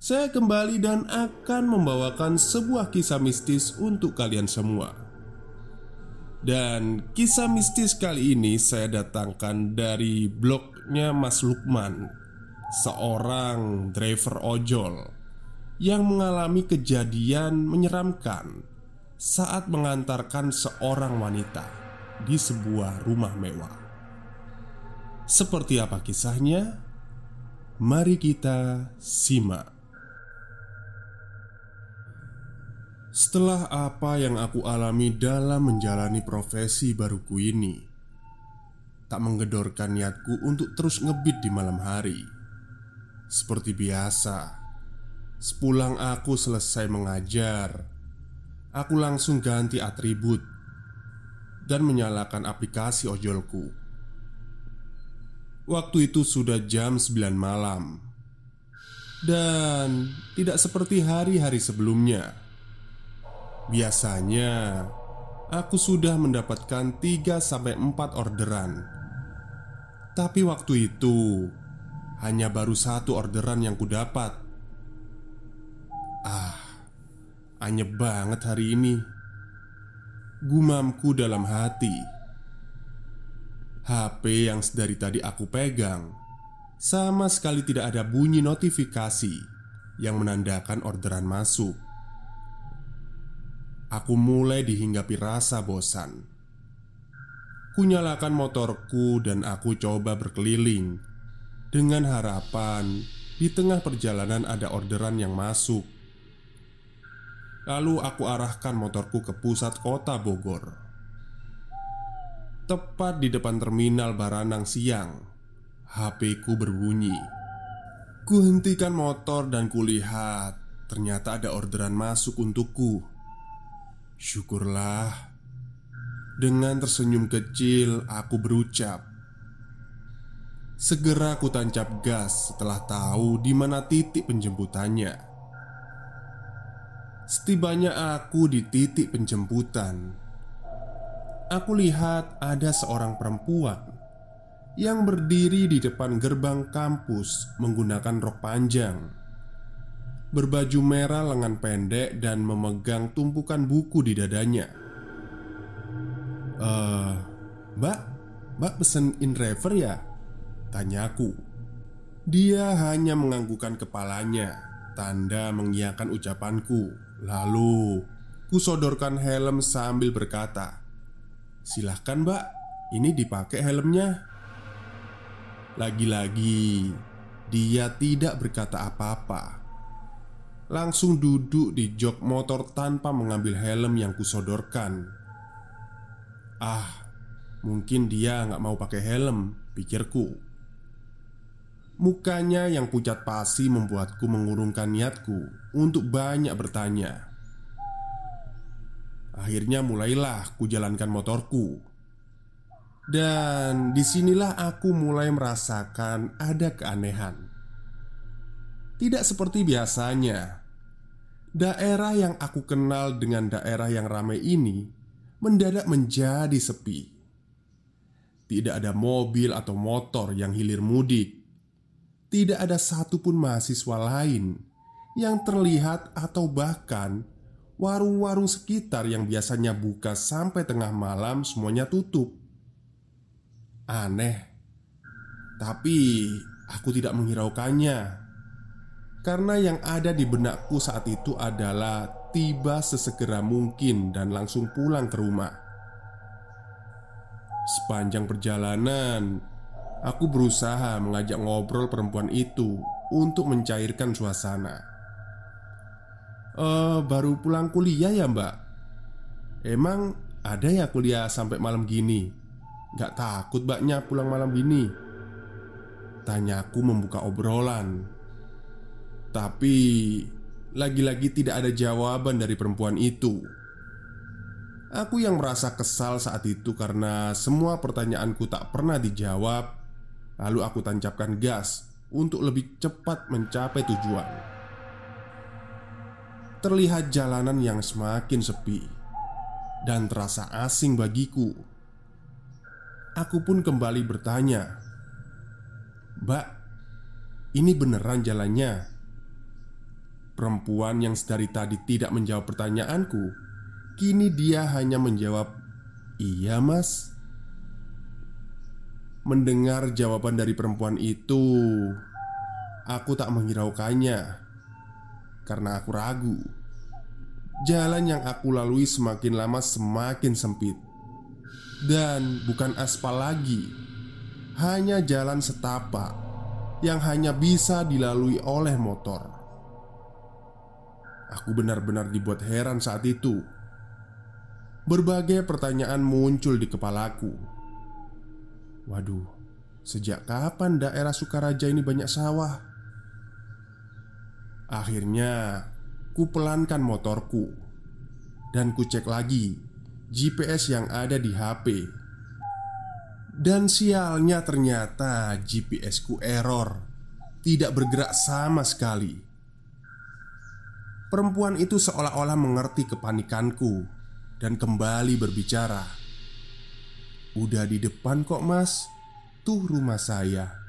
saya kembali dan akan membawakan sebuah kisah mistis untuk kalian semua. Dan kisah mistis kali ini saya datangkan dari blognya Mas Lukman, seorang driver ojol yang mengalami kejadian menyeramkan saat mengantarkan seorang wanita di sebuah rumah mewah. Seperti apa kisahnya? Mari kita simak. Setelah apa yang aku alami dalam menjalani profesi baruku ini, tak menggedorkan niatku untuk terus ngebit di malam hari. Seperti biasa, sepulang aku selesai mengajar, aku langsung ganti atribut dan menyalakan aplikasi ojolku. Waktu itu sudah jam 9 malam dan tidak seperti hari-hari sebelumnya Biasanya aku sudah mendapatkan 3-4 orderan. Tapi waktu itu hanya baru satu orderan yang kudapat. Ah, anyep banget hari ini. Gumamku dalam hati. HP yang sedari tadi aku pegang Sama sekali tidak ada bunyi notifikasi Yang menandakan orderan masuk Aku mulai dihinggapi rasa bosan. Kunyalakan motorku dan aku coba berkeliling dengan harapan di tengah perjalanan ada orderan yang masuk. Lalu aku arahkan motorku ke pusat kota Bogor. Tepat di depan terminal Baranang siang, HP ku berbunyi. Kuhentikan motor dan kulihat ternyata ada orderan masuk untukku. Syukurlah. Dengan tersenyum kecil aku berucap. Segera aku tancap gas setelah tahu di mana titik penjemputannya. Setibanya aku di titik penjemputan. Aku lihat ada seorang perempuan Yang berdiri di depan gerbang kampus menggunakan rok panjang berbaju merah lengan pendek dan memegang tumpukan buku di dadanya. Eh, Mbak, Mbak pesen in driver ya? Tanyaku. Dia hanya menganggukkan kepalanya, tanda mengiyakan ucapanku. Lalu, kusodorkan helm sambil berkata, "Silahkan, Mbak, ini dipakai helmnya." Lagi-lagi, dia tidak berkata apa-apa langsung duduk di jok motor tanpa mengambil helm yang kusodorkan. Ah, mungkin dia nggak mau pakai helm, pikirku. Mukanya yang pucat pasi membuatku mengurungkan niatku untuk banyak bertanya. Akhirnya mulailah ku jalankan motorku. Dan di sinilah aku mulai merasakan ada keanehan Tidak seperti biasanya Daerah yang aku kenal dengan daerah yang ramai ini Mendadak menjadi sepi. Tidak ada mobil atau motor yang hilir mudik. Tidak ada satupun mahasiswa lain Yang terlihat atau bahkan Warung-warung sekitar yang biasanya buka sampai tengah malam semuanya tutup. Aneh. Tapi aku tidak menghiraukannya Karena yang ada di benakku saat itu adalah Tiba sesegera mungkin dan langsung pulang ke rumah Sepanjang perjalanan Aku berusaha mengajak ngobrol perempuan itu Untuk mencairkan suasana Eh, baru pulang kuliah ya mbak? Emang ada ya kuliah sampai malam gini? Gak takut mbaknya pulang malam gini Tanyaku membuka obrolan Tapi Lagi-lagi tidak ada jawaban dari perempuan itu. Aku yang merasa kesal saat itu karena semua pertanyaanku tak pernah dijawab. Lalu aku tancapkan gas untuk lebih cepat mencapai tujuan. Terlihat jalanan yang semakin sepi Dan terasa asing bagiku. Aku pun kembali bertanya Mbak, ini beneran jalannya? Perempuan yang sedari tadi tidak menjawab pertanyaanku Kini dia hanya menjawab Iya mas. Mendengar jawaban dari perempuan itu Aku tak menghiraukannya Karena aku ragu. Jalan yang aku lalui semakin lama semakin sempit. Dan bukan aspal lagi Hanya jalan setapak Yang hanya bisa dilalui oleh motor Aku benar-benar dibuat heran saat itu. Berbagai pertanyaan muncul di kepalaku. Waduh, sejak kapan daerah Sukaraja ini banyak sawah? Akhirnya, ku pelankan motorku. Dan ku cek lagi GPS yang ada di HP Dan sialnya ternyata GPS ku error. Tidak bergerak sama sekali Perempuan itu seolah-olah mengerti kepanikanku Dan kembali berbicara Udah di depan kok mas Tuh rumah saya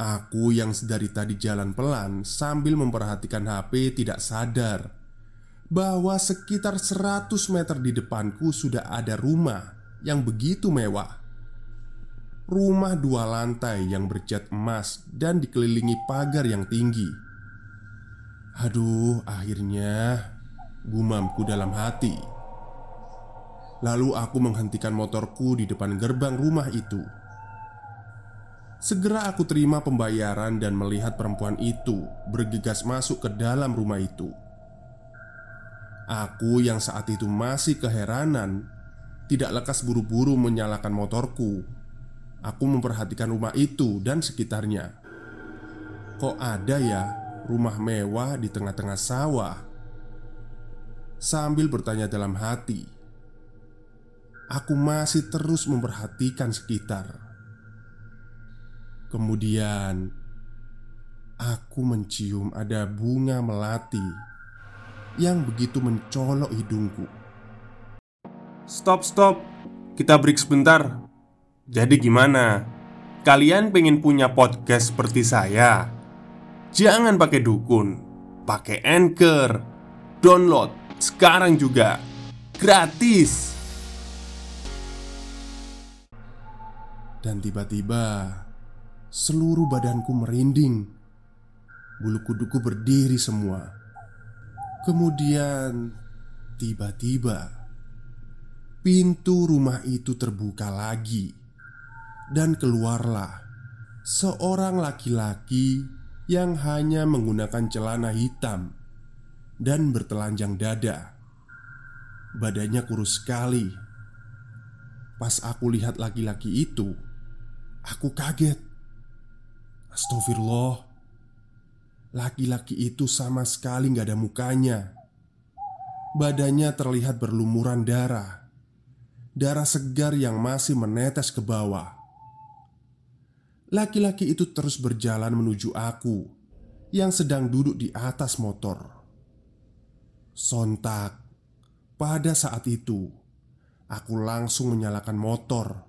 Aku yang sedari tadi jalan pelan sambil memperhatikan HP tidak sadar bahwa sekitar 100 meter di depanku sudah ada rumah yang begitu mewah. Rumah dua lantai yang bercat emas dan dikelilingi pagar yang tinggi. Aduh, akhirnya gumamku dalam hati. Lalu aku menghentikan motorku di depan gerbang rumah itu. Segera aku terima pembayaran dan melihat perempuan itu bergegas masuk ke dalam rumah itu. Aku yang saat itu masih keheranan Tidak lekas buru-buru menyalakan motorku Aku memperhatikan rumah itu dan sekitarnya Kok ada ya rumah mewah di tengah-tengah sawah? Sambil bertanya dalam hati Aku masih terus memperhatikan sekitar Kemudian Aku mencium ada bunga melati yang begitu mencolok hidungku. Stop, stop, kita break sebentar. Jadi, gimana? Kalian pengen punya podcast seperti saya? Jangan pakai dukun, pakai anchor, download sekarang juga gratis. Dan tiba-tiba seluruh badanku merinding, bulu kuduku berdiri semua. Kemudian, tiba-tiba pintu rumah itu terbuka lagi, dan keluarlah seorang laki-laki yang hanya menggunakan celana hitam dan bertelanjang dada. Badannya kurus sekali. Pas aku lihat laki-laki itu, aku kaget. Astagfirullah. Laki-laki itu sama sekali nggak ada mukanya Badannya terlihat berlumuran darah darah segar yang masih menetes ke bawah. Laki-laki itu terus berjalan menuju aku yang sedang duduk di atas motor. Sontak, pada saat itu aku langsung menyalakan motor.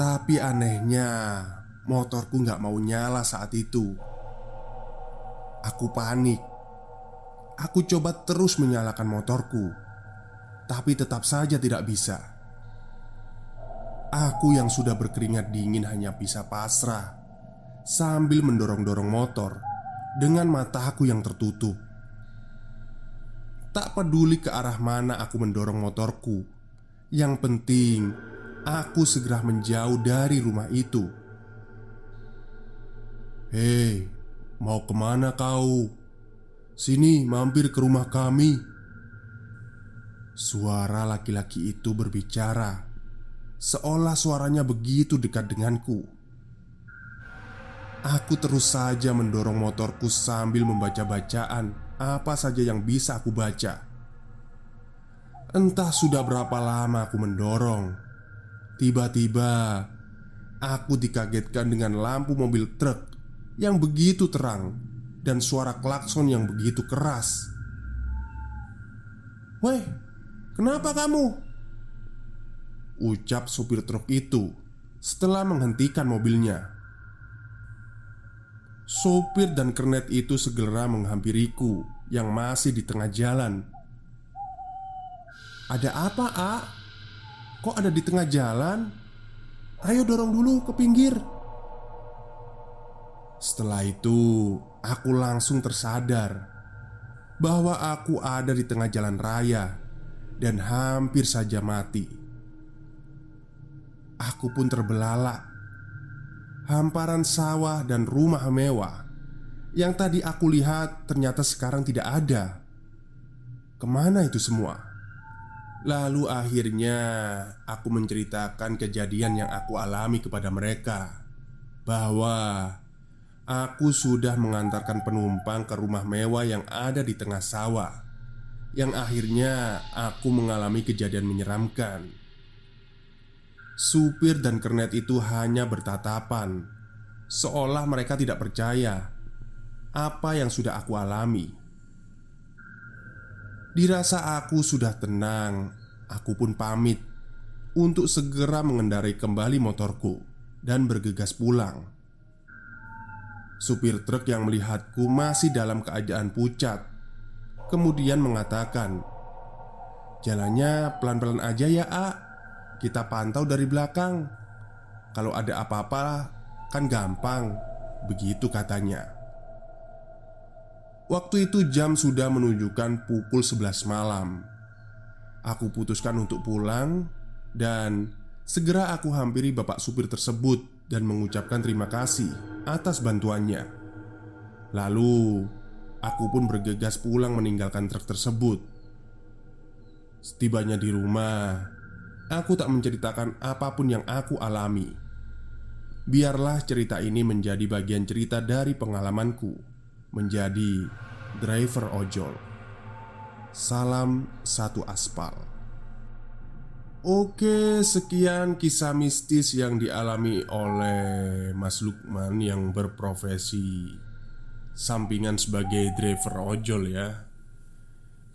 Tapi anehnya, motorku nggak mau nyala saat itu. Aku panik. Aku coba terus menyalakan motorku, tapi tetap saja tidak bisa. Aku yang sudah berkeringat dingin hanya bisa pasrah sambil mendorong-dorong motor dengan mataku yang tertutup. Tak peduli ke arah mana aku mendorong motorku, yang penting aku segera menjauh dari rumah itu. Hei, mau ke mana kau? Sini, mampir ke rumah kami. Suara laki-laki itu berbicara, seolah suaranya begitu dekat denganku. Aku terus saja mendorong motorku sambil membaca bacaan apa saja yang bisa aku baca. Entah sudah berapa lama aku mendorong. Tiba-tiba aku dikagetkan dengan lampu mobil truk yang begitu terang dan suara klakson yang begitu keras. "Weh, kenapa kamu?" Ucap supir truk itu setelah menghentikan mobilnya. Sopir dan kernet itu segera menghampiriku yang masih di tengah jalan. "Ada apa, A? Kok ada di tengah jalan? Ayo dorong dulu ke pinggir." Setelah itu, aku langsung tersadar bahwa aku ada di tengah jalan raya dan hampir saja mati. Aku pun terbelalak hamparan sawah dan rumah mewah yang tadi aku lihat ternyata sekarang tidak ada. Ke mana itu semua? Lalu akhirnya aku menceritakan kejadian yang aku alami kepada mereka bahwa aku sudah mengantarkan penumpang ke rumah mewah yang ada di tengah sawah, yang akhirnya aku mengalami kejadian menyeramkan. Supir dan kernet itu hanya bertatapan, seolah mereka tidak percaya apa yang sudah aku alami. Dirasa aku sudah tenang, aku pun pamit untuk segera mengendarai kembali motorku dan bergegas pulang. Supir truk yang melihatku masih dalam keadaan pucat, kemudian mengatakan, "Jalannya pelan-pelan aja ya, A." Kita pantau dari belakang. Kalau ada apa-apa kan gampang. Begitu katanya. Waktu itu jam sudah menunjukkan pukul 11 malam. Aku putuskan untuk pulang Dan segera aku hampiri bapak supir tersebut Dan mengucapkan terima kasih atas bantuannya. Lalu aku pun bergegas pulang meninggalkan truk tersebut. Setibanya di rumah Aku tak menceritakan apa pun yang aku alami. Biarlah cerita ini menjadi bagian cerita dari pengalamanku menjadi driver ojol. Salam satu aspal. Oke, sekian kisah mistis yang dialami oleh Mas Lukman yang berprofesi sampingan sebagai driver ojol ya.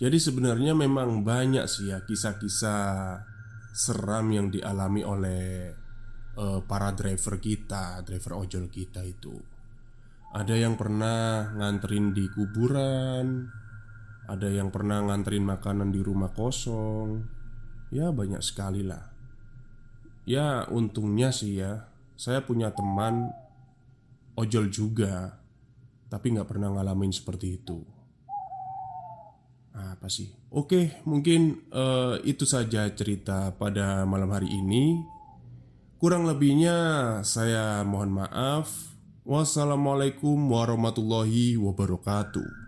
Jadi sebenarnya memang banyak sih ya kisah-kisah seram yang dialami oleh uh, para driver kita, driver ojol kita itu. Ada yang pernah nganterin di kuburan, ada yang pernah nganterin makanan di rumah kosong. Ya, banyak sekali lah. Ya, untungnya sih ya, saya punya teman ojol juga, tapi nggak pernah ngalamin seperti itu. Apa sih? Oke, mungkin uh, itu saja cerita pada malam hari ini. Kurang lebihnya, saya mohon maaf. Wassalamualaikum warahmatullahi wabarakatuh.